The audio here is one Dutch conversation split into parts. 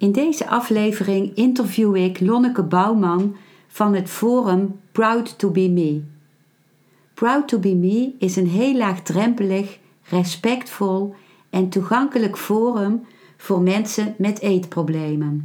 In deze aflevering interview ik Lonneke Bouwman van het forum Proud to be Me. Proud to be Me is een heel laagdrempelig, respectvol en toegankelijk forum voor mensen met eetproblemen.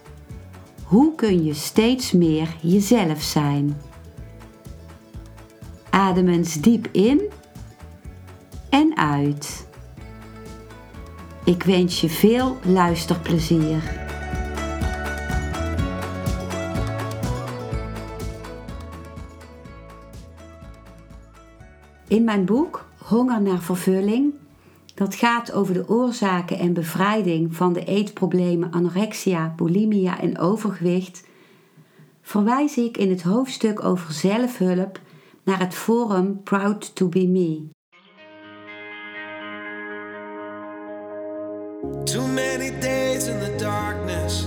hoe kun je steeds meer jezelf zijn? Adem eens diep in en uit. Ik wens je veel luisterplezier. In mijn boek Honger naar vervulling, dat gaat over de oorzaken en bevrijding van de eetproblemen anorexia, bulimia en overgewicht, verwijs ik in het hoofdstuk over zelfhulp naar het forum Proud to be Me. Too many days in the darkness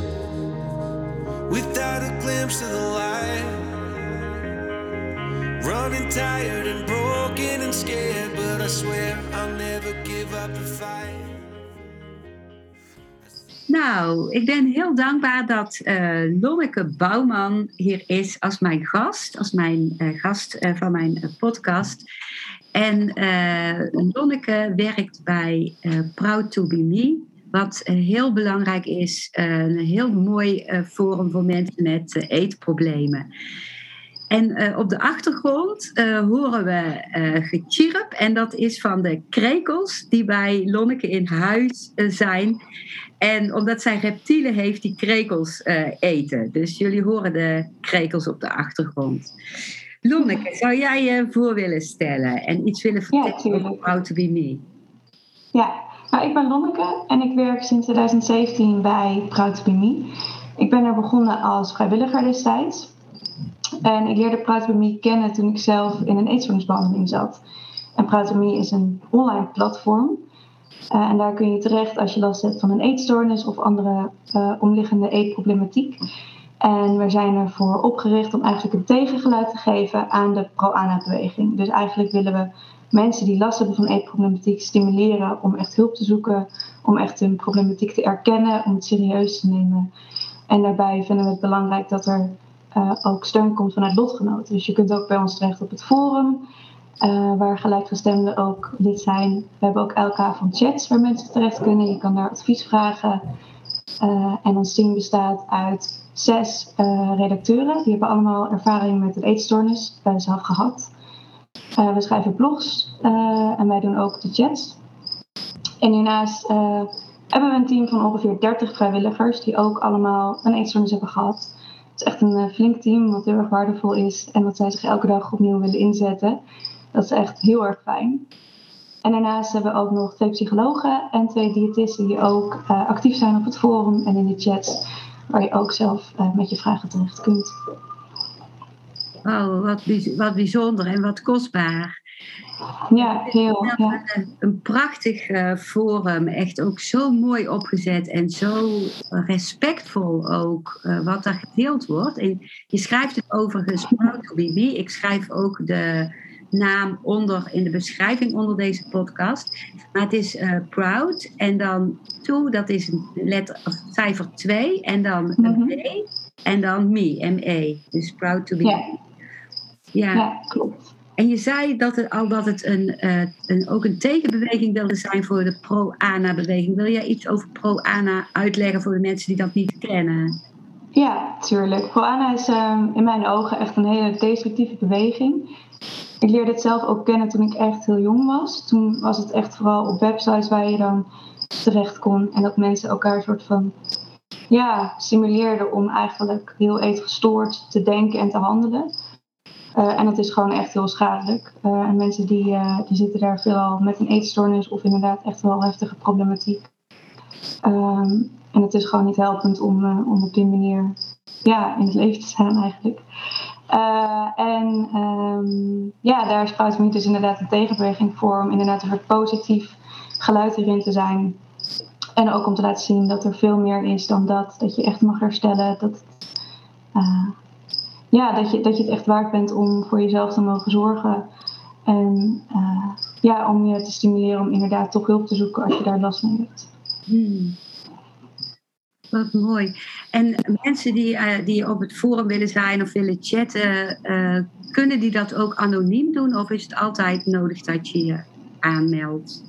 without a glimpse of the light. Running tired and broken and scared, but I swear I'll never give up the fight. Nou, ik ben heel dankbaar dat uh, Lonneke Bouwman hier is als mijn gast, als mijn uh, gast uh, van mijn podcast. En Lonneke werkt bij Proud to be Me, wat heel belangrijk is, een heel mooi forum voor mensen met eetproblemen. En uh, op de achtergrond uh, horen we uh, gechirp. En dat is van de krekels die bij Lonneke in huis zijn. En omdat zij reptielen heeft die krekels eten. Dus jullie horen de krekels op de achtergrond. Lonneke, zou jij je voor willen stellen en iets willen vertellen ja, over How to Be Me? Ja, nou, ik ben Lonneke en ik werk sinds 2017 bij Proud to Be Me. Ik ben er begonnen als vrijwilliger destijds. En ik leerde Praat kennen toen ik zelf in een eetstoornisbehandeling zat. En Praat is een online platform. Uh, en daar kun je terecht als je last hebt van een eetstoornis of andere uh, omliggende eetproblematiek. En we zijn ervoor opgericht om eigenlijk een tegengeluid te geven aan de pro-ANA-beweging. Dus eigenlijk willen we mensen die last hebben van eetproblematiek stimuleren om echt hulp te zoeken, om echt hun problematiek te erkennen, om het serieus te nemen. En daarbij vinden we het belangrijk dat er uh, ook steun komt vanuit lotgenoten. Dus je kunt ook bij ons terecht op het forum, uh, waar gelijkgestemden ook lid zijn. We hebben ook elke avond chats waar mensen terecht kunnen. Je kan daar advies vragen. Uh, en ons team bestaat uit zes redacteuren. Die hebben allemaal ervaring met het eetstoornis zelf gehad. we schrijven blogs en wij doen ook de chats. En hiernaast hebben we een team van ongeveer 30 vrijwilligers die ook allemaal een eetstoornis hebben gehad. Het is echt een eh, flink team wat heel erg waardevol is en wat zij zich elke dag opnieuw willen inzetten. Dat is echt heel erg fijn. En daarnaast hebben we ook nog twee psychologen en twee diëtisten die ook uh, actief zijn op het forum en in de chats, waar je ook zelf uh, met je vragen terecht kunt. Wauw, wat bijzonder en wat kostbaar. Ja, heel. Ja. Een, prachtig uh, forum, echt ook zo mooi opgezet en zo respectvol ook uh, wat daar gedeeld wordt. En je schrijft het overigens Proud to be Ik schrijf ook de naam onder in de beschrijving onder deze podcast. Maar het is uh, Proud en dan to, dat is een letter, of cijfer 2 en dan mm -hmm. en dan me, M-E. Dus Proud to be ja. Ja. ja, klopt. En je zei dat het, al dat het een, uh, een, ook een tegenbeweging wilde zijn voor de pro-ANA-beweging. Wil jij iets over pro-ANA uitleggen voor de mensen die dat niet kennen? Ja, tuurlijk. Pro-ANA is um, in mijn ogen echt een hele destructieve beweging. Ik leerde het zelf ook kennen toen ik echt heel jong was. Toen was het echt vooral op websites waar je dan terecht kon. En dat mensen elkaar soort van ja, simuleerden om eigenlijk heel eetgestoord te denken en te handelen. En dat is gewoon echt heel schadelijk. en mensen die, die zitten daar veelal met een eetstoornis of inderdaad echt wel heftige problematiek. Ehm, en het is gewoon niet helpend om, om op die manier ja, in het leven te staan eigenlijk. en um, ja, daar is Fruitmeet dus inderdaad een tegenbeweging voor om inderdaad een soort positief geluid erin te zijn. En ook om te laten zien dat er veel meer is dan dat. Dat je echt mag herstellen. Dat, uh, ja, dat, je, dat je het echt waard bent om voor jezelf te mogen zorgen. En uh, ja, om je te stimuleren om inderdaad toch hulp te zoeken als je daar last mee hebt. Hmm. Wat mooi. En mensen die, uh, die op het forum willen zijn of willen chatten, kunnen die dat ook anoniem doen? Of is het altijd nodig dat je je aanmeldt?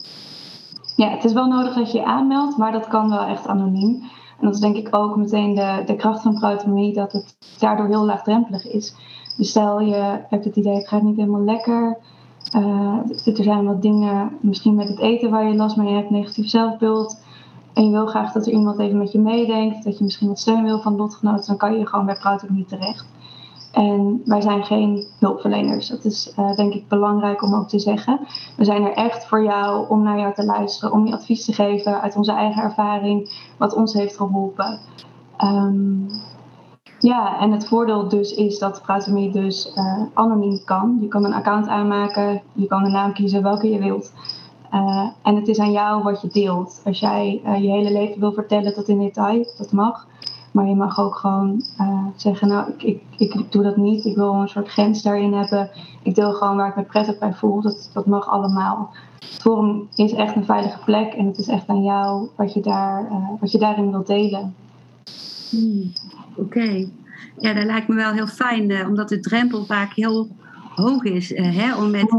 Ja, het is wel nodig dat je je aanmeldt, maar dat kan wel echt anoniem. En dat is denk ik ook meteen de, de kracht van protomie, dat het daardoor heel laagdrempelig is. Dus stel je hebt het idee, het gaat niet helemaal lekker. Uh, er zijn wat dingen, misschien met het eten waar je last mee hebt, negatief zelfbeeld. En je wil graag dat er iemand even met je meedenkt, dat je misschien wat steun wil van lotgenoten, dan kan je gewoon bij Protomie terecht. En wij zijn geen hulpverleners. Dat is uh, denk ik belangrijk om ook te zeggen. We zijn er echt voor jou om naar jou te luisteren, om je advies te geven uit onze eigen ervaring, wat ons heeft geholpen. Um, ja, en het voordeel dus is dat Praatemi dus uh, anoniem kan. Je kan een account aanmaken, je kan de naam kiezen welke je wilt. Uh, en het is aan jou wat je deelt. Als jij je hele leven wil vertellen tot in detail, dat mag. Maar je mag ook gewoon uh, zeggen, nou, ik, ik, ik doe dat niet. Ik wil een soort grens daarin hebben. Ik deel gewoon waar ik me prettig bij voel. Dat, dat mag allemaal. Het forum is echt een veilige plek en het is echt aan jou wat je, daar, uh, wat je daarin wilt delen. Hmm, Oké. Ja, dat lijkt me wel heel fijn, uh, omdat de drempel vaak heel hoog is hè, om, met,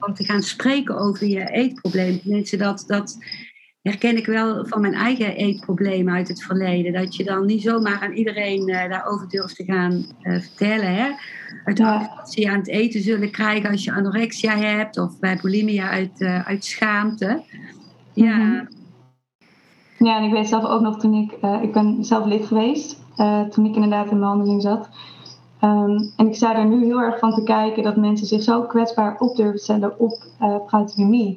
om te gaan spreken over je eetprobleem. Mensen dat, dat herken ik wel van mijn eigen eetproblemen uit het verleden. Dat je dan niet zomaar aan iedereen uh, daarover durft te gaan uh, vertellen. Hè? Uit ja. dat ze je aan het eten zullen krijgen als je anorexia hebt. Of bij bulimia uit, uh, uit schaamte. Ja. Mm -hmm. Ja, en ik weet zelf ook nog toen ik... ik ben zelf lid geweest. toen ik inderdaad in behandeling zat. Um, en ik sta er nu heel erg van te kijken dat mensen zich zo kwetsbaar op durven stellen op uh.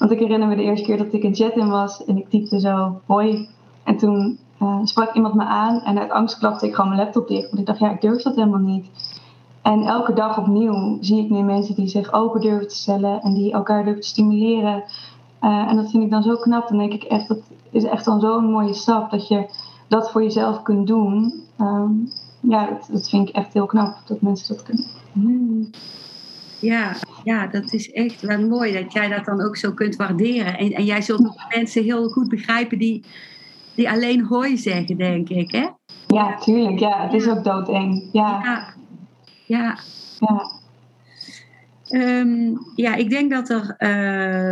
Want ik herinner me de eerste keer dat ik in chat in was en ik typte zo hoi. En toen uh, sprak iemand me aan en uit angst klapte ik gewoon mijn laptop dicht. Want ik dacht, ja, ik durf dat helemaal niet. En elke dag opnieuw zie ik nu mensen die zich open durven te stellen en die elkaar durven te stimuleren. Uh, en dat vind ik dan zo knap. Dan denk ik echt, dat is echt dan zo'n mooie stap dat je dat voor jezelf kunt doen. Um, ja, dat, dat, vind ik echt heel knap dat mensen dat kunnen. Hmm. Ja, ja, dat is echt wel mooi dat jij dat dan ook zo kunt waarderen. En, en jij zult ook mensen heel goed begrijpen die, die alleen hooi zeggen, denk ik. Hè? Ja, tuurlijk. Ja, het is ook doodeng. Ja. ja. Ja. ja. Um, ja, ik denk dat er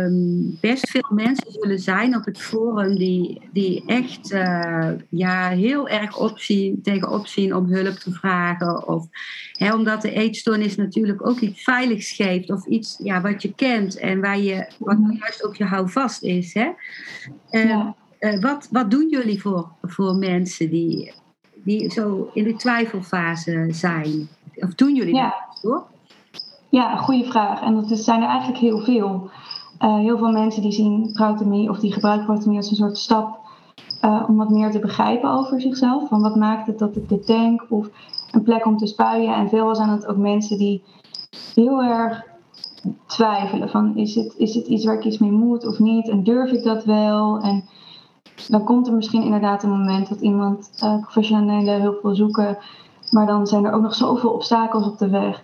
um, best veel mensen zullen zijn op het forum die, die echt uh, ja, heel erg opzien, tegen opzien om hulp te vragen. Of, hè, omdat de eetstoornis natuurlijk ook iets veiligs geeft of iets ja, wat je kent en waar je, wat juist ook je houvast is. Hè? Ja. uh, wat, wat doen jullie voor, voor mensen die, die zo in de twijfelfase zijn? Of doen jullie ja. dat hoor? Ja, goede vraag. En dat zijn er eigenlijk heel veel. Uh, heel veel mensen die zien prautomie of die gebruiken prautomie als een soort stap uh, om wat meer te begrijpen over zichzelf. Van wat maakt het dat ik dit denk? Of een plek om te spuien. En veel zijn het ook mensen die heel erg twijfelen van is het, is het iets waar ik iets mee moet of niet? En durf ik dat wel? En dan komt er misschien inderdaad een moment dat iemand uh, professionele hulp wil zoeken. Maar dan zijn er ook nog zoveel obstakels op de weg.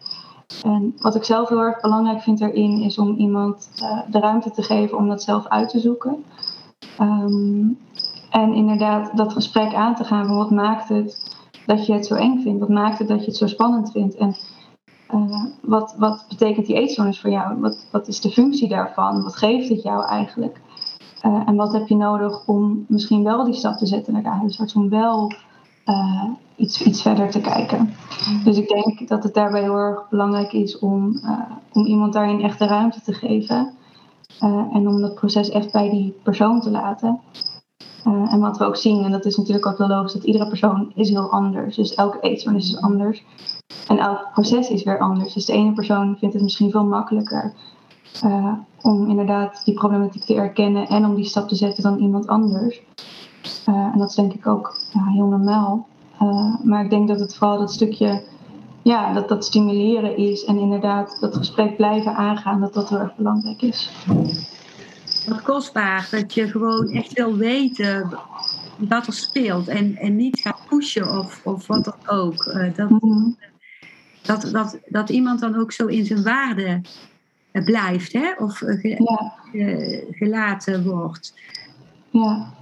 En wat ik zelf heel erg belangrijk vind erin is om iemand uh, de ruimte te geven om dat zelf uit te zoeken. Um, en inderdaad dat gesprek aan te gaan van wat maakt het dat je het zo eng vindt? Wat maakt het dat je het zo spannend vindt? En uh, wat, wat betekent die eetstoornis voor jou? Wat, wat is de functie daarvan? Wat geeft het jou eigenlijk? Uh, en wat heb je nodig om misschien wel die stap te zetten naar de huisarts? Om wel iets, iets verder te kijken. Dus ik denk dat het daarbij heel erg belangrijk is om, uh, om iemand daarin echt de ruimte te geven. Uh, en om dat proces echt bij die persoon te laten. Uh, en wat we ook zien, en dat is natuurlijk ook wel logisch, dat iedere persoon is heel anders. Dus elke eetstoornis is anders. En elk proces is weer anders. Dus de ene persoon vindt het misschien veel makkelijker om inderdaad die problematiek te erkennen en om die stap te zetten dan iemand anders. En dat is denk ik ook heel normaal. Maar ik denk dat het vooral dat stukje ja, dat dat stimuleren is en inderdaad dat gesprek blijven aangaan, dat dat heel erg belangrijk is. Wat kostbaar, dat je gewoon echt wil weten wat er speelt en, en niet gaat pushen of, of wat dan ook. Uh, dat, mhm. dat, dat, dat iemand dan ook zo in zijn waarde blijft, hè? of ge, gelaten wordt. Ja.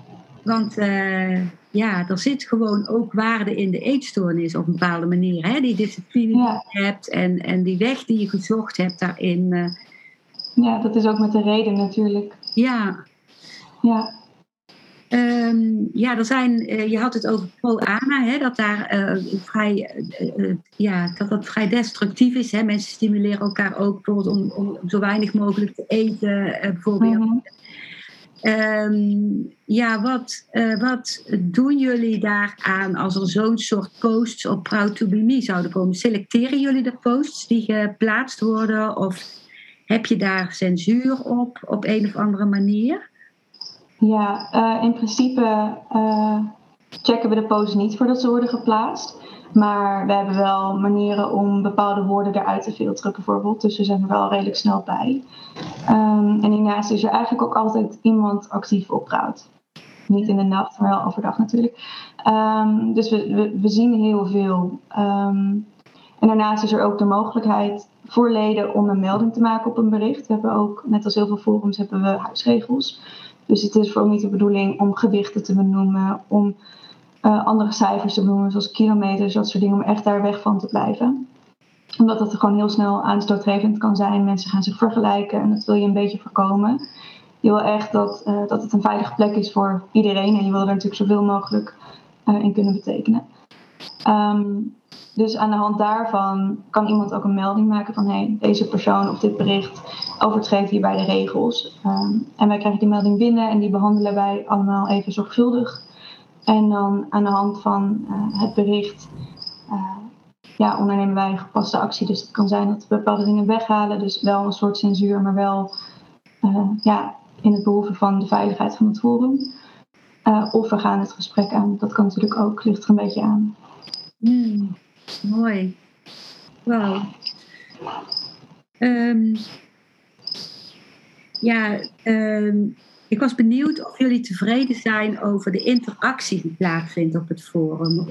Want uh, ja, er zit gewoon ook waarde in de eetstoornis op een bepaalde manier. Hè? Die discipline die je hebt en, en die weg die je gezocht hebt daarin. Uh. Ja, dat is ook met de reden natuurlijk. Ja. Ja. Um, ja, er zijn, uh, je had het over pro-ANA, hè, dat, daar, uh, vrij, ja, dat dat vrij destructief is. Hè. Mensen stimuleren elkaar ook bijvoorbeeld om, om zo weinig mogelijk te eten. bijvoorbeeld. Mm -hmm. Um, ja, wat, uh, wat doen jullie daaraan als er zo'n soort posts op Proud to Be Me zouden komen? Selecteren jullie de posts die geplaatst worden? Of heb je daar censuur op, op een of andere manier? Ja, uh, in principe uh, checken we de posts niet voordat ze worden geplaatst. Maar we hebben wel manieren om bepaalde woorden eruit te filteren, bijvoorbeeld. Dus we zijn er wel redelijk snel bij. Um, en hiernaast is er eigenlijk ook altijd iemand actief op Proud. Niet in de nacht, maar wel overdag natuurlijk. Um, dus we, we, zien heel veel. Um, en daarnaast is er ook de mogelijkheid voor leden om een melding te maken op een bericht. We hebben ook, net als heel veel forums, hebben we huisregels. Dus het is vooral niet de bedoeling om gewichten te benoemen, om uh, andere cijfers te benoemen, zoals kilometers, dat soort dingen, om echt daar weg van te blijven. Omdat dat gewoon heel snel aanstootgevend kan zijn. Mensen gaan zich vergelijken en dat wil je een beetje voorkomen. Je wil echt dat, uh, dat het een veilige plek is voor iedereen en je wil er natuurlijk zoveel mogelijk uh, in kunnen betekenen. Um, dus aan de hand daarvan kan iemand ook een melding maken van hey, deze persoon of dit bericht overtreedt hierbij de regels. Um, en wij krijgen die melding binnen en die behandelen wij allemaal even zorgvuldig. En dan aan de hand van uh, het bericht uh, ja, ondernemen wij gepaste actie. Dus het kan zijn dat we bepaalde dingen weghalen. Dus wel een soort censuur, maar wel uh, ja, in het behoeve van de veiligheid van het forum. of we gaan het gesprek aan. Dat kan natuurlijk ook, ligt er een beetje aan. Mm, mooi. Wauw. Um, ja, um, ik was benieuwd of jullie tevreden zijn over de interactie die plaatsvindt op het forum.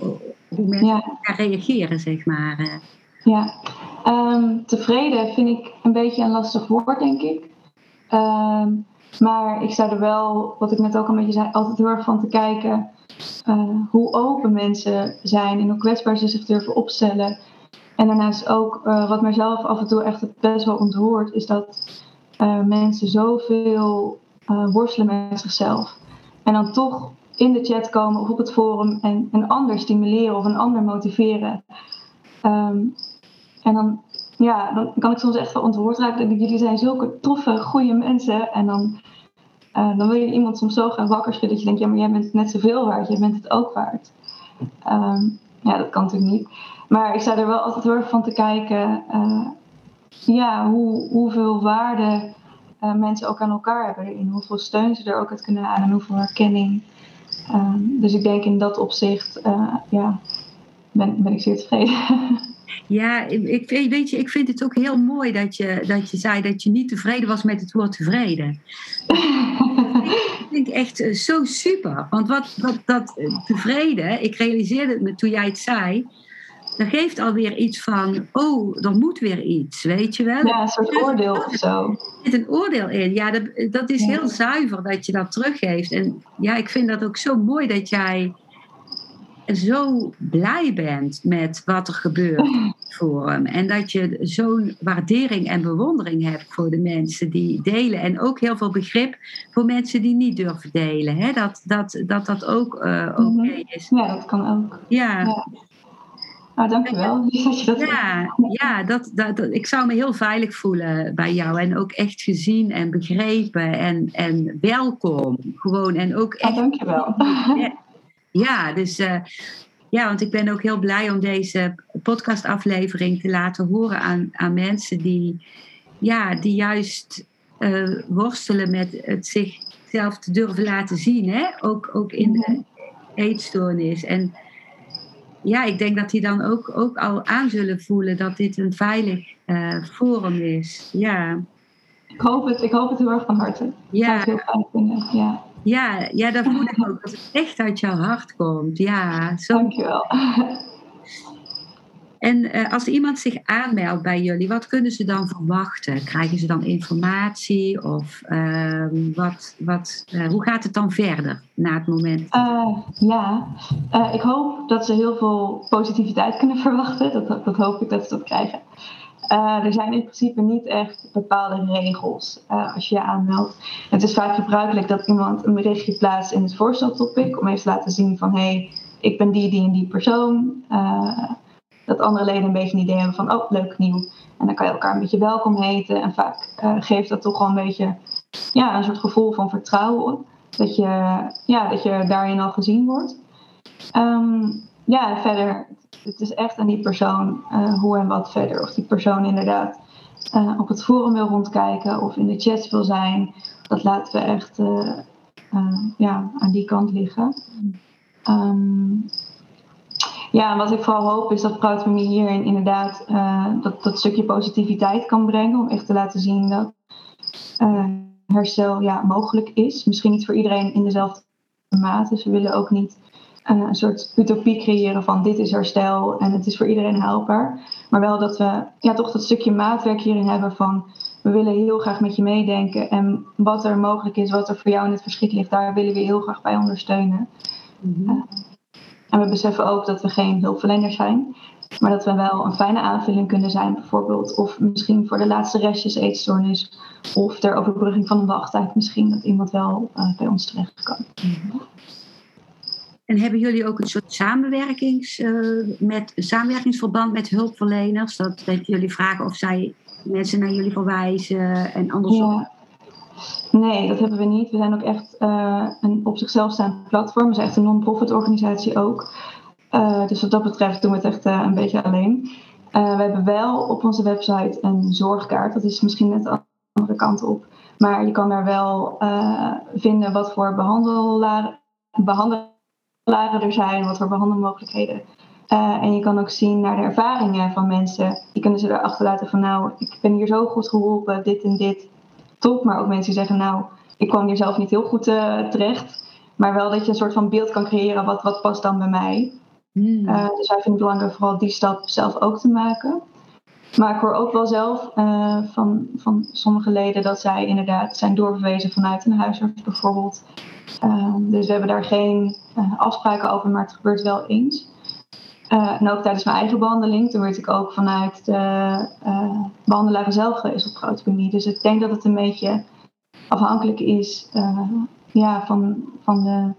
Hoe mensen ja. reageren, zeg maar. Ja, um, tevreden vind ik een beetje een lastig woord, denk ik. Um, maar ik sta er wel, wat ik net ook een beetje zei, altijd heel erg van te kijken uh, hoe open mensen zijn en hoe kwetsbaar ze zich durven opstellen. En daarnaast ook, uh, wat mijzelf af en toe echt best wel ontroert, is dat uh, mensen zoveel uh, worstelen met zichzelf. En dan toch in de chat komen of op het forum en een ander stimuleren of een ander motiveren. Um, en dan, ja, dan kan ik soms echt wel ontroerd raken. Dat jullie zijn zulke toffe, goede mensen. En dan, uh, dan wil je iemand soms zo gaan wakker schudden dat je denkt, ja, maar jij bent net zoveel waard. Jij bent het ook waard. Um, ja, dat kan natuurlijk niet. Maar ik sta er wel altijd heel erg van te kijken. Uh, ja, hoe, hoeveel waarde uh, mensen ook aan elkaar hebben erin. Hoeveel steun ze er ook uit kunnen halen en hoeveel herkenning. Um, dus ik denk in dat opzicht, uh, ja, ben, ben ik zeer tevreden. Ja, ik, weet je, ik vind het ook heel mooi dat je, dat je zei dat je niet tevreden was met het woord tevreden. ik vind echt eh, zo super. Want wat, wat dat tevreden, ik realiseerde het me toen jij het zei dat geeft alweer iets van, oh, er moet weer iets, weet je wel? Ja, een soort oordeel of zo. Er zit een oordeel in. Ja, dat, dat is heel zuiver dat je dat teruggeeft. En ja, ik vind dat ook zo mooi dat jij zo blij bent met wat er gebeurt voor hem. En dat je zo'n waardering en bewondering hebt voor de mensen die delen. En ook heel veel begrip voor mensen die niet durven delen. Hè? Dat, dat, dat dat ook uh, oké okay is. Ja, dat kan ook. ja. ja. Nou, dankjewel. Dat ja, ja dat, dat, ik zou me heel veilig voelen bij jou. En ook echt gezien en begrepen en, en welkom. Gewoon en ook echt... Ja, dankjewel. Ja, dus... Uh, ja, want ik ben ook heel blij om deze podcastaflevering te laten horen aan, aan mensen die, ja, die juist uh, worstelen met het zichzelf te durven laten zien. Hè? Ook, ook in de eetstoornis. En ja, ik denk dat die dan ook, ook al aan zullen voelen dat dit een veilig uh, forum is. Ja. Ik hoop het, ik hoop het heel erg van harte. Ja. Heel fijn vinden. Ja. Ja, ja, dat voel ik ook. Dat het echt uit jouw hart komt. Ja, zo. Dankjewel. En uh, als iemand zich aanmeldt bij jullie, wat kunnen ze dan verwachten? Krijgen ze dan informatie? Of uh, wat, wat, uh, hoe gaat het dan verder na het moment? Eh, ja, ik hoop dat ze heel veel positiviteit kunnen verwachten. Dat, dat hoop ik dat ze dat krijgen. Er zijn in principe niet echt bepaalde regels als je je aanmeldt. Het is vaak gebruikelijk dat iemand een berichtje plaatst in het voorsteltopic om even te laten zien van hé, hey, ik ben die, die en die persoon. Dat andere leden een beetje een idee hebben van oh, leuk nieuw. En dan kan je elkaar een beetje welkom heten. En vaak geeft dat toch wel een beetje ja, een soort gevoel van vertrouwen. Dat je, ja, dat je daarin al gezien wordt. Um, ja, verder, het is echt aan die persoon uh, hoe en wat verder. Of die persoon inderdaad uh, op het forum wil rondkijken of in de chats wil zijn. Dat laten we echt ja, aan die kant liggen. Um, ja, wat ik vooral hoop is dat Proutmie hierin inderdaad dat, dat stukje positiviteit kan brengen. Om echt te laten zien dat herstel ja, mogelijk is. Misschien niet voor iedereen in dezelfde mate. Dus we willen ook niet uh, een soort utopie creëren van dit is herstel en het is voor iedereen haalbaar. Maar wel dat we ja, toch dat stukje maatwerk hierin hebben van we willen heel graag met je meedenken en wat er mogelijk is, wat er voor jou in het verschiet ligt, daar willen we heel graag bij ondersteunen. Mm -hmm. En we beseffen ook dat we geen hulpverlener zijn, maar dat we wel een fijne aanvulling kunnen zijn, bijvoorbeeld. Of misschien voor de laatste restjes eetstoornis. Of ter overbrugging van een wachttijd misschien, dat iemand wel uh, bij ons terecht kan. En hebben jullie ook een soort samenwerkings, uh, met, samenwerkingsverband met hulpverleners? Dat, dat jullie vragen of zij mensen naar jullie verwijzen en andersom? Ja. Nee, dat hebben we niet. We zijn ook echt uh, een op zichzelf staand platform. We zijn echt een non-profit organisatie ook. Uh, dus wat dat betreft doen we het echt een beetje alleen. we hebben wel op onze website een zorgkaart. Dat is misschien net de andere kant op. Maar je kan daar wel vinden wat voor behandelaar er zijn, wat voor behandelmogelijkheden. En je kan ook zien naar de ervaringen van mensen. Die kunnen ze erachter laten van nou, ik ben hier zo goed geholpen, dit en dit. Top, maar ook mensen die zeggen nou, ik kwam hier zelf niet heel goed uh, terecht. Maar wel dat je een soort van beeld kan creëren, wat, wat past dan bij mij. Uh, dus wij vinden het belangrijk vooral die stap zelf ook te maken. Maar ik hoor ook wel zelf van, van sommige leden dat zij inderdaad zijn doorverwezen vanuit een huisarts bijvoorbeeld. Dus we hebben daar geen afspraken over, maar het gebeurt wel eens. Uh, en ook tijdens mijn eigen behandeling, toen werd ik ook vanuit de uh, behandelaren zelf geweest op Dus ik denk dat het een beetje afhankelijk is ja, van, van de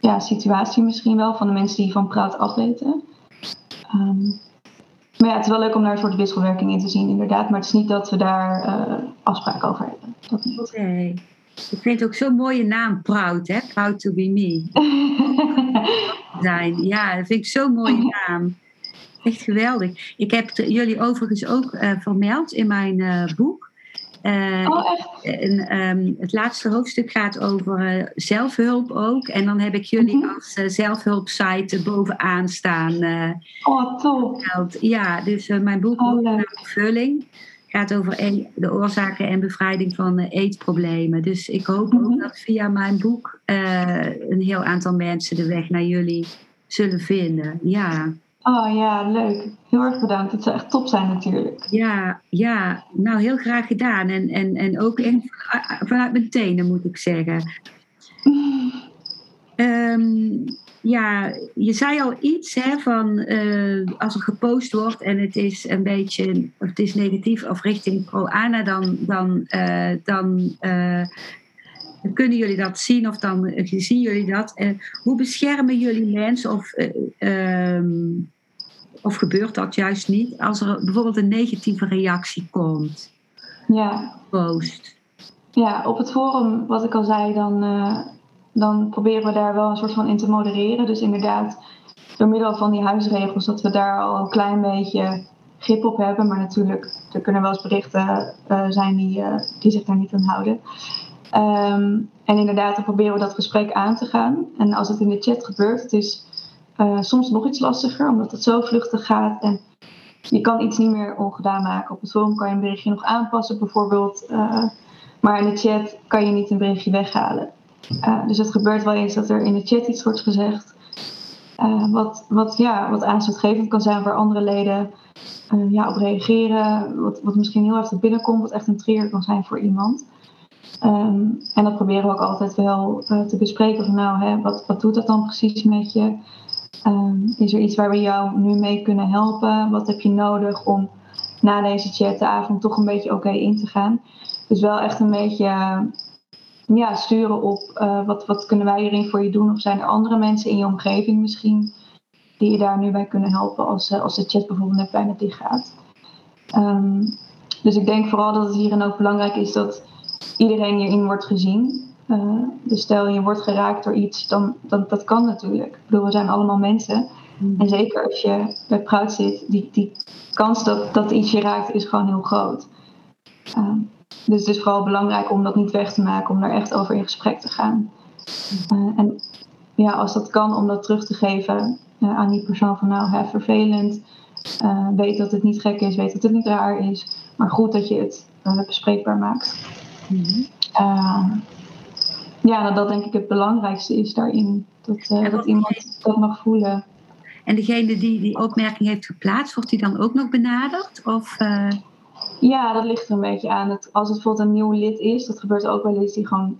ja, situatie misschien wel, van de mensen die van praat afweten. Um, maar ja, het is wel leuk om daar een soort wisselwerking in te zien, inderdaad. Maar het is niet dat we daar afspraken over hebben. Oké. Ik vind het ook zo'n mooie naam, Proud, hè? Proud to be me. Zijn. Ja, dat vind ik zo'n mooie naam. Echt geweldig. Ik heb jullie overigens ook uh, vermeld in mijn uh, boek. Uh, oh? En, um, het laatste hoofdstuk gaat over zelfhulp ook. En dan heb ik jullie mm-hmm. als zelfhulpsite bovenaan staan. oh, top. Ja, dus mijn boek oh, Vulling gaat over de oorzaken en bevrijding van eh, eetproblemen. Dus ik hoop ook mhm. dat via mijn boek uh, een heel aantal mensen de weg naar jullie zullen vinden. Ja. Oh ja, leuk. Heel erg bedankt. Het zou echt top zijn natuurlijk. Ja, ja. nou heel graag gedaan. En, en, en ook vanuit mijn tenen moet ik zeggen. ja, je zei al iets hè, van uh, als er gepost wordt en het is een beetje het is negatief of richting pro-ANA, dan, dan, uh, dan uh, kunnen jullie dat zien of dan zien jullie dat. hoe beschermen jullie mensen of ehm, of gebeurt dat juist niet, als er bijvoorbeeld een negatieve reactie komt? Ja. Post. Ja, op het forum, wat ik al zei, dan, dan proberen we daar wel een soort van in te modereren. Dus inderdaad, door middel van die huisregels, dat we daar al een klein beetje grip op hebben. Maar natuurlijk, er kunnen wel eens berichten uh, zijn die, uh, die zich daar niet aan houden. Um, en inderdaad, dan proberen we dat gesprek aan te gaan. En als het in de chat gebeurt, het is uh, soms nog iets lastiger, omdat het zo vluchtig gaat. En je kan iets niet meer ongedaan maken. Op het forum kan je een berichtje nog aanpassen, bijvoorbeeld. maar in de chat kan je niet een berichtje weghalen. Dus het gebeurt wel eens dat er in de chat iets wordt gezegd. wat, wat, ja, wat aanstootgevend kan zijn voor andere leden uh, ja, op reageren. Wat, wat misschien heel even binnenkomt, wat echt een trigger kan zijn voor iemand. Um, en dat proberen we ook altijd wel te bespreken. Van nou, hè, wat, wat doet dat dan precies met je? Um, is er iets waar we jou nu mee kunnen helpen? Wat heb je nodig om na deze chat de avond toch een beetje oké in te gaan? Dus wel echt een beetje ja, sturen op uh, wat, wat kunnen wij hierin voor je doen? Of zijn er andere mensen in je omgeving misschien die je daar nu bij kunnen helpen als, eh, als de chat bijvoorbeeld net bijna dicht gaat. Um, dus ik denk vooral dat het hierin ook belangrijk is dat iedereen hierin wordt gezien. Uh, dus stel je wordt geraakt door iets, dan, dan dat kan natuurlijk. Ik bedoel, we zijn allemaal mensen. Mm. En zeker als je bij Proud zit, die, die kans dat, dat iets je raakt is gewoon heel groot. Um, dus het is vooral belangrijk om dat niet weg te maken, om daar echt over in gesprek te gaan. Uh, en ja, als dat kan, om dat terug te geven uh, aan die persoon van nou, hè, vervelend. Uh, weet dat het niet gek is, weet dat het niet raar is. Maar goed dat je het bespreekbaar maakt. Mm -hmm. ja, dat, dat denk ik het belangrijkste is daarin. Dat, dat iemand dat mag voelen. En degene die die opmerking heeft geplaatst, wordt die dan ook nog benaderd? Of, Ja, dat ligt er een beetje aan. Het, als het bijvoorbeeld een nieuw lid is, dat gebeurt ook wel eens, die gewoon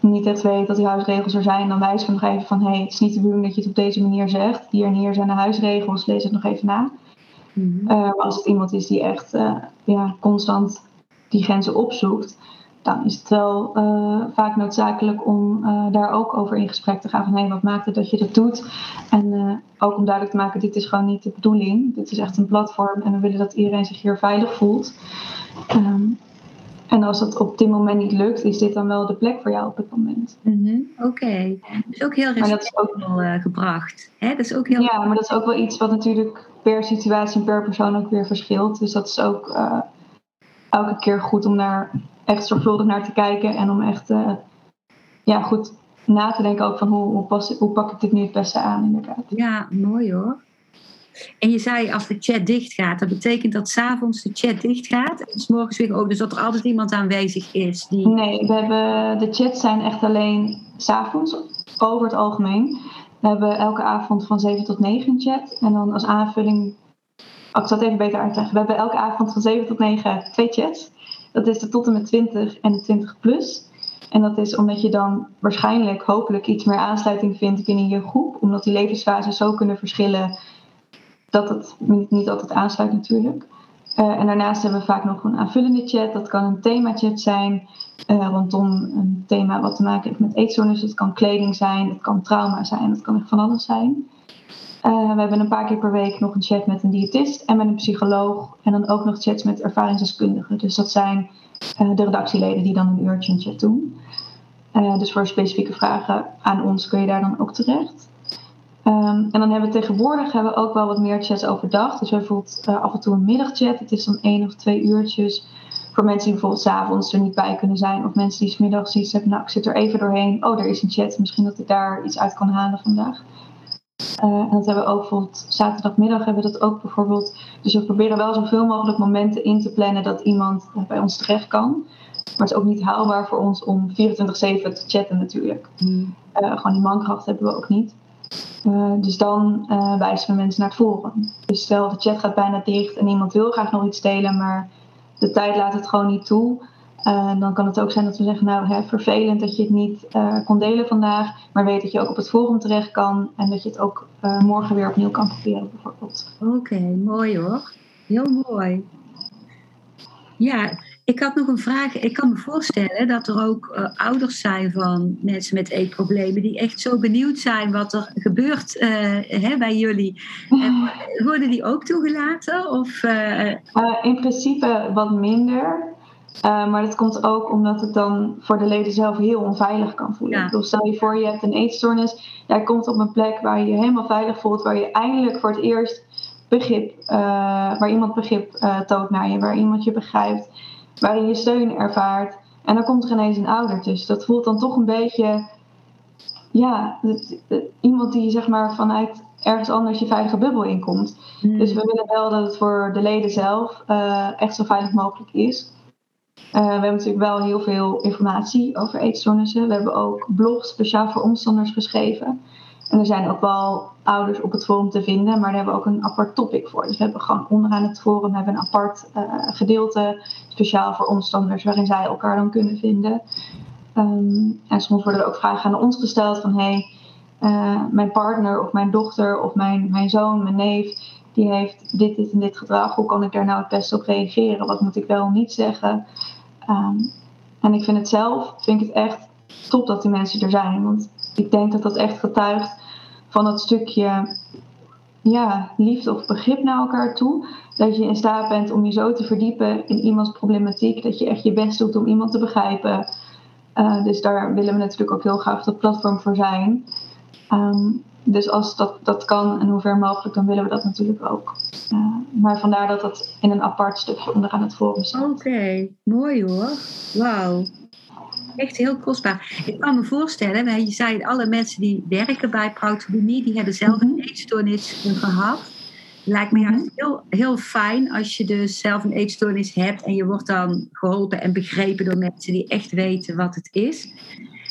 niet echt weet dat die huisregels er zijn, dan wijzen we nog even van hé, hey, het is niet de bedoeling dat je het op deze manier zegt. Hier en hier zijn de huisregels, lees het nog even na. Mm -hmm. uh, als het iemand is die echt uh, ja, constant die grenzen opzoekt, dan is het wel uh, vaak noodzakelijk om daar ook over in gesprek te gaan. Van hé, hey, wat maakt het dat je dat doet? En ook om duidelijk te maken, dit is gewoon niet de bedoeling. Dit is echt een platform en we willen dat iedereen zich hier veilig voelt. Um, en als dat op dit moment niet lukt, is dit dan wel de plek voor jou op het moment. Mm -hmm. Oké, okay. dus ook heel respectvol uh, gebracht. Hè? Dat is ook heel ja, maar dat is ook wel iets wat natuurlijk per situatie en per persoon ook weer verschilt. Dus dat is ook uh, elke keer goed om daar echt zorgvuldig naar te kijken en om echt uh, ja, goed na te denken ook van hoe, hoe, pas, hoe pak ik dit nu het beste aan inderdaad. Ja, mooi hoor. En je zei als de chat dicht gaat, dat betekent dat s'avonds de chat dicht gaat en s morgens weer ook, dus dat er altijd iemand aanwezig is die. Nee, we hebben, de chats zijn echt alleen s'avonds, over het algemeen. We hebben elke avond van 7 tot 9 een chat. En dan als aanvulling, oh, ik zal het even beter uitleggen. We hebben elke avond van 7 tot 9 twee chats. Dat is de tot en met 20 en de 20 plus. En dat is omdat je dan waarschijnlijk, hopelijk, iets meer aansluiting vindt binnen je groep. Omdat die levensfases zo kunnen verschillen dat het niet altijd aansluit natuurlijk. Uh, en daarnaast hebben we vaak nog een aanvullende chat. Dat kan een thema-chat zijn uh, rondom een thema wat te maken heeft met eetstoornis. Het kan kleding zijn, het kan trauma zijn, het kan echt van alles zijn. Uh, we hebben een paar keer per week nog een chat met een diëtist en met een psycholoog. En dan ook nog chats met ervaringsdeskundigen. Dus dat zijn de redactieleden die dan een uurtje een chat doen. dus voor specifieke vragen aan ons kun je daar dan ook terecht. Um, en dan hebben we tegenwoordig hebben we ook wel wat meer chats overdag. Dus bijvoorbeeld af en toe een middagchat. Het is dan één of twee uurtjes. Voor mensen die bijvoorbeeld s'avonds er niet bij kunnen zijn. Of mensen die smiddags iets hebben. Nou, ik zit er even doorheen. Oh, er is een chat. Misschien dat ik daar iets uit kan halen vandaag. Uh, en dat hebben we ook bijvoorbeeld zaterdagmiddag hebben we dat ook bijvoorbeeld. Dus we proberen wel zoveel mogelijk momenten in te plannen dat iemand bij ons terecht kan. Maar het is ook niet haalbaar voor ons om 24-7 te chatten natuurlijk. Mm. Uh, gewoon die mankracht hebben we ook niet. Uh, dus dan wijzen we mensen naar het forum. Dus stel de chat gaat bijna dicht en iemand wil graag nog iets delen, maar de tijd laat het gewoon niet toe. Uh, dan kan het ook zijn dat we zeggen, nou hè, vervelend dat je het niet kon delen vandaag, maar weet dat je ook op het forum terecht kan en dat je het ook morgen weer opnieuw kan proberen bijvoorbeeld. Oké, okay, mooi hoor. Heel mooi. Ja, Ik had nog een vraag. Ik kan me voorstellen dat er ook ouders zijn van mensen met eetproblemen die echt zo benieuwd zijn wat er gebeurt hè, bij jullie. En, worden die ook toegelaten? Of, in principe wat minder. Maar dat komt ook omdat het dan voor de leden zelf heel onveilig kan voelen. Ja. Dus stel je voor, je hebt een eetstoornis. Jij komt op een plek waar je je helemaal veilig voelt. Waar je eindelijk voor het eerst begrip, waar iemand begrip toont naar je. Waar iemand je begrijpt waarin je steun ervaart. En dan komt er ineens een ouder tussen. Dat voelt dan toch een beetje, ja, iemand die zeg maar vanuit ergens anders je veilige bubbel inkomt. Hmm. Dus we willen wel dat het voor de leden zelf uh, echt zo veilig mogelijk is. Uh, we hebben natuurlijk wel heel veel informatie over eetstoornissen. We hebben ook blogs speciaal voor omstanders geschreven. En er zijn ook wel ouders op het forum te vinden, maar daar hebben we ook een apart topic voor. Dus we hebben gewoon onderaan het forum hebben een apart uh, gedeelte, speciaal voor omstanders, waarin zij elkaar dan kunnen vinden. Um, en soms worden er ook vragen aan ons gesteld van hey, uh, mijn partner of mijn dochter of mijn, mijn zoon, mijn neef, die heeft dit, dit en dit gedrag. Hoe kan ik daar nou het beste op reageren? Wat moet ik wel niet zeggen? Um, en ik vind het zelf, vind ik het echt top dat die mensen er zijn. Want ik denk dat dat echt getuigt van dat stukje ja, liefde of begrip naar elkaar toe. Dat je in staat bent om je zo te verdiepen in iemands problematiek. Dat je echt je best doet om iemand te begrijpen. Uh, dus daar willen we natuurlijk ook heel graag dat platform voor zijn. Um, dus als dat, dat kan en hoe ver mogelijk, dan willen we dat natuurlijk ook. Uh, maar vandaar dat dat in een apart stukje onderaan het forum staat. Oké, mooi hoor. Wauw echt heel kostbaar. Ik kan me voorstellen, je zei alle mensen die werken bij Proutobumie, die hebben zelf een mhm. eetstoornis gehad. Lijkt me juist mhm. heel, heel fijn als je dus zelf een eetstoornis hebt en je wordt dan geholpen en begrepen door mensen die echt weten wat het is.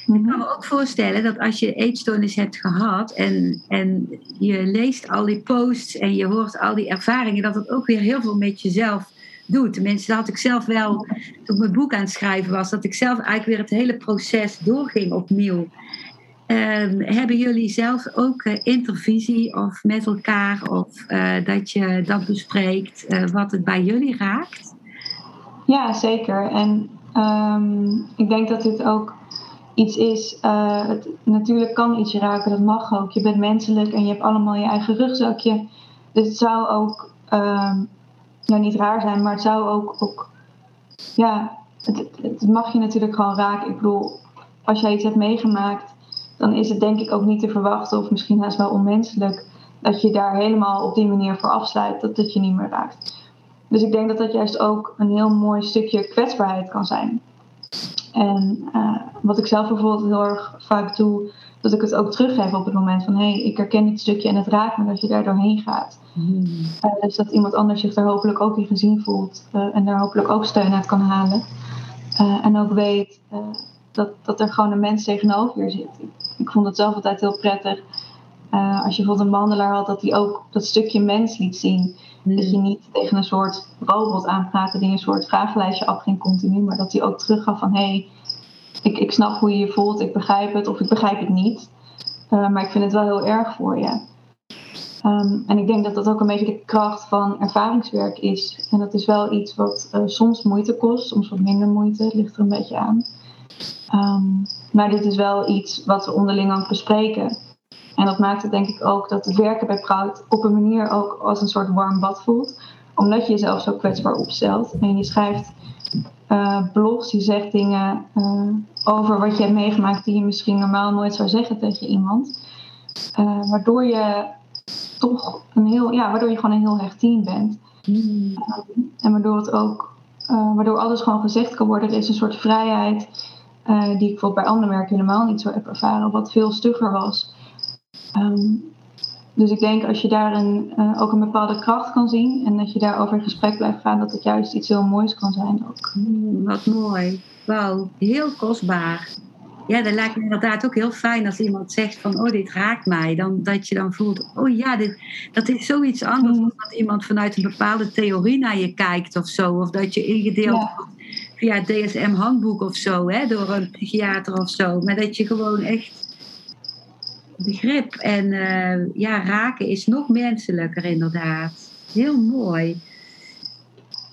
Ik kan mhm. me ook voorstellen dat als je eetstoornis hebt gehad en, en je leest al die posts en je hoort al die ervaringen, dat het ook weer heel veel met jezelf doe. Tenminste, dat had ik zelf wel, toen ik mijn boek aan het schrijven was, dat ik zelf eigenlijk weer het hele proces doorging opnieuw. Ehm, hebben jullie zelf ook uh, intervisie of met elkaar of uh, dat je dat bespreekt uh, wat het bij jullie raakt? Ja, zeker. En um, ik denk dat dit ook iets is. Het, natuurlijk kan iets raken, dat mag ook. Je bent menselijk en je hebt allemaal je eigen rugzakje. Dus het zou ook um, nou niet raar zijn, maar het zou ook, ook ja, het, het, mag je natuurlijk gewoon raken. Ik bedoel, als jij iets hebt meegemaakt, dan is het denk ik ook niet te verwachten, of misschien haast wel onmenselijk, dat je daar helemaal op die manier voor afsluit, dat het je niet meer raakt. Dus ik denk dat dat juist ook een heel mooi stukje kwetsbaarheid kan zijn. En uh, wat ik zelf bijvoorbeeld heel erg vaak doe, dat ik het ook teruggeef op het moment van hé, hey, ik herken dit stukje en het raakt me dat je daar doorheen gaat. Mm. Uh, dus dat iemand anders zich daar hopelijk ook in gezien voelt uh, en daar hopelijk ook steun uit kan halen. En ook weet dat, dat er gewoon een mens tegenover je zit. Ik, ik vond het zelf altijd heel prettig. als je bijvoorbeeld een behandelaar had, dat hij ook dat stukje mens liet zien. Dat je niet tegen een soort robot aanpraatte die een soort vragenlijstje afging continu, maar dat hij ook teruggaf van hé, hey, ik, ik snap hoe je je voelt, ik begrijp het of ik begrijp het niet. Uh, maar ik vind het wel heel erg voor je. Um, en ik denk dat dat ook een beetje de kracht van ervaringswerk is. En dat is wel iets wat uh, soms moeite kost, soms wat minder moeite, het ligt er een beetje aan. Um, maar dit is wel iets wat we onderling ook bespreken. En dat maakt het denk ik ook dat het werken bij Proud op een manier ook als een soort warm bad voelt. Omdat je jezelf zo kwetsbaar opstelt. En je schrijft uh, blogs, je zegt dingen uh, over wat je hebt meegemaakt die je misschien normaal nooit zou zeggen tegen iemand. Uh, waardoor je toch een heel, ja, waardoor je gewoon een heel hecht team bent. Mm. en waardoor het ook, waardoor alles gewoon gezegd kan worden. Er is een soort vrijheid die ik bijvoorbeeld bij andere merken helemaal niet zo heb ervaren, wat veel stugger was. Um, dus ik denk als je daar een, uh, ook een bepaalde kracht kan zien en dat je daarover in gesprek blijft gaan, dat het juist iets heel moois kan zijn ook. Mm, wat mooi. Wauw, heel kostbaar. Ja, dat lijkt me inderdaad ook heel fijn als iemand zegt van, oh, dit raakt mij. Dan, dat je dan voelt, oh ja, dit, dat is zoiets anders dan dat iemand vanuit een bepaalde theorie naar je kijkt of zo. Of dat je ingedeeld ja. wordt via het DSM-handboek of zo, hè, door een psychiater of zo. Maar dat je gewoon echt begrip en uh, ja, raken is nog menselijker inderdaad. Heel mooi.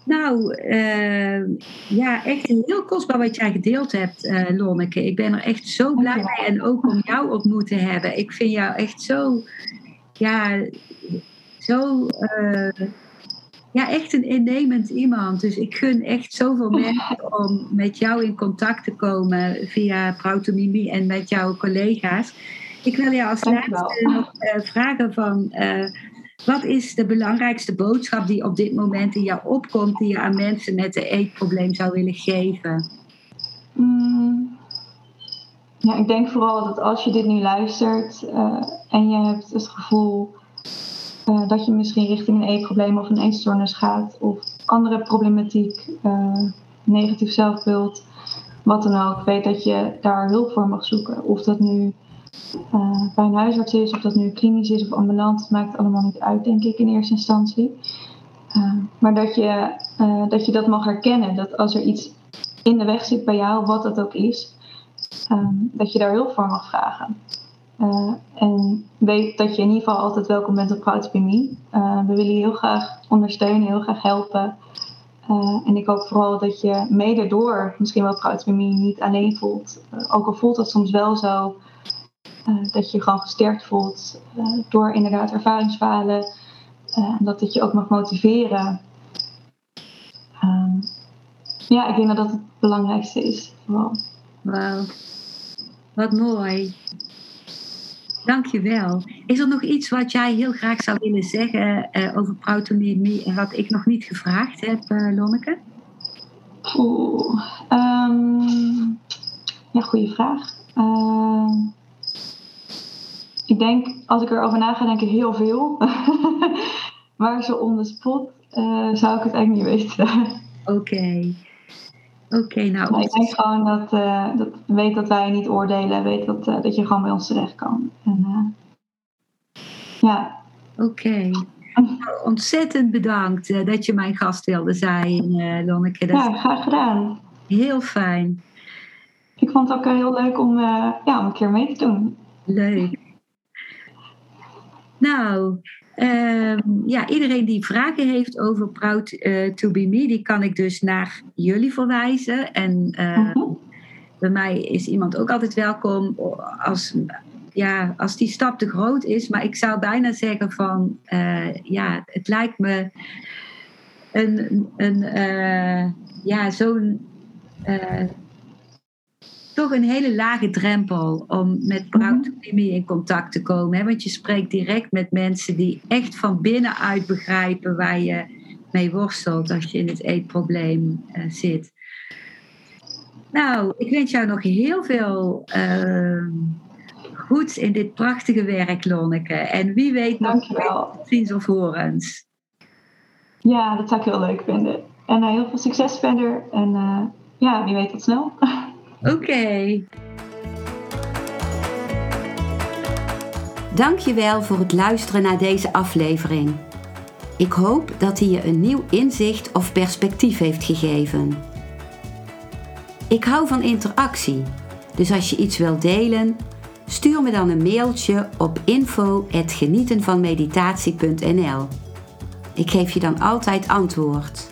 Nou, uh, ja, echt heel kostbaar wat jij gedeeld hebt, uh, Lonneke. Ik ben er echt zo blij mee. En ook om jou ontmoet te hebben. Ik vind jou echt zo, ja, zo, uh, ja, echt een innemend iemand. Dus ik gun echt zoveel mensen om met jou in contact te komen via Prautomimi en met jouw collega's. Ik wil jou als laatste nog vragen van wat is de belangrijkste boodschap die op dit moment in jou opkomt, die je aan mensen met een eetprobleem zou willen geven? Mm. Ja, ik denk vooral dat als je dit nu luistert uh, en je hebt het gevoel uh, dat je misschien richting een eetprobleem of een eetstoornis gaat, of andere problematiek, uh, negatief zelfbeeld, wat dan ook, weet dat je daar hulp voor mag zoeken. Of dat nu uh, bij een huisarts is, of dat nu klinisch is of ambulant, maakt allemaal niet uit, denk ik in eerste instantie. Uh, maar dat je, uh, dat je dat mag herkennen, dat als er iets in de weg zit bij jou, wat dat ook is, um, dat je daar hulp voor mag vragen. en weet dat je in ieder geval altijd welkom bent op Proudspimie. we willen je heel graag ondersteunen, heel graag helpen. en ik hoop vooral dat je mede door misschien wel Proudspimie niet alleen voelt. ook al voelt dat soms wel zo, uh, dat je je gewoon gesterkt voelt uh, door inderdaad ervaringsfalen. Uh, dat het je ook mag motiveren. Um, ja, ik denk dat dat het belangrijkste is. Vooral. Wauw, wat mooi. Dankjewel. Is er nog iets wat jij heel graag zou willen zeggen over Prautomie en wat ik nog niet gevraagd heb, Lonneke? Oeh, um, ja, goede vraag. Uh, ik denk, als ik erover na ga, denk ik heel veel. maar zo on the spot uh, zou ik het eigenlijk niet weten. Oké. Okay. Oké, okay, nou. ik denk gewoon dat, uh, dat weet dat wij niet oordelen, weet dat, uh, dat je gewoon bij ons terecht kan. En, ja. Oké. Okay. Ontzettend bedankt dat je mijn gast wilde zijn, Lonneke. Dat ja, graag gedaan. Heel fijn. Ik vond het ook heel leuk om, ja, om een keer mee te doen. Leuk. Nou, ehm, ja, iedereen die vragen heeft over Proud uh, to be me, die kan ik dus naar jullie verwijzen. En uh, bij mij is iemand ook altijd welkom als, ja, als die stap te groot is. Maar ik zou bijna zeggen van, uh, ja, het lijkt me een, een ja, zo'n toch een hele lage drempel om met Proudtomie in contact te komen. Hè? Want je spreekt direct met mensen die echt van binnenuit begrijpen waar je mee worstelt als je in het eetprobleem uh, zit. Nou, ik wens jou nog heel veel uh, goeds in dit prachtige werk, Lonneke. En wie weet nog ziens of horens. Ja, dat zou ik heel leuk vinden. En uh, heel veel succes verder. En uh, ja, wie weet tot snel. Oké. Okay. Dankjewel voor het luisteren naar deze aflevering. Ik hoop dat hij je een nieuw inzicht of perspectief heeft gegeven. Ik hou van interactie, dus als je iets wilt delen, stuur me dan een mailtje op info@genietenvanmeditatie.nl. Ik geef je dan altijd antwoord.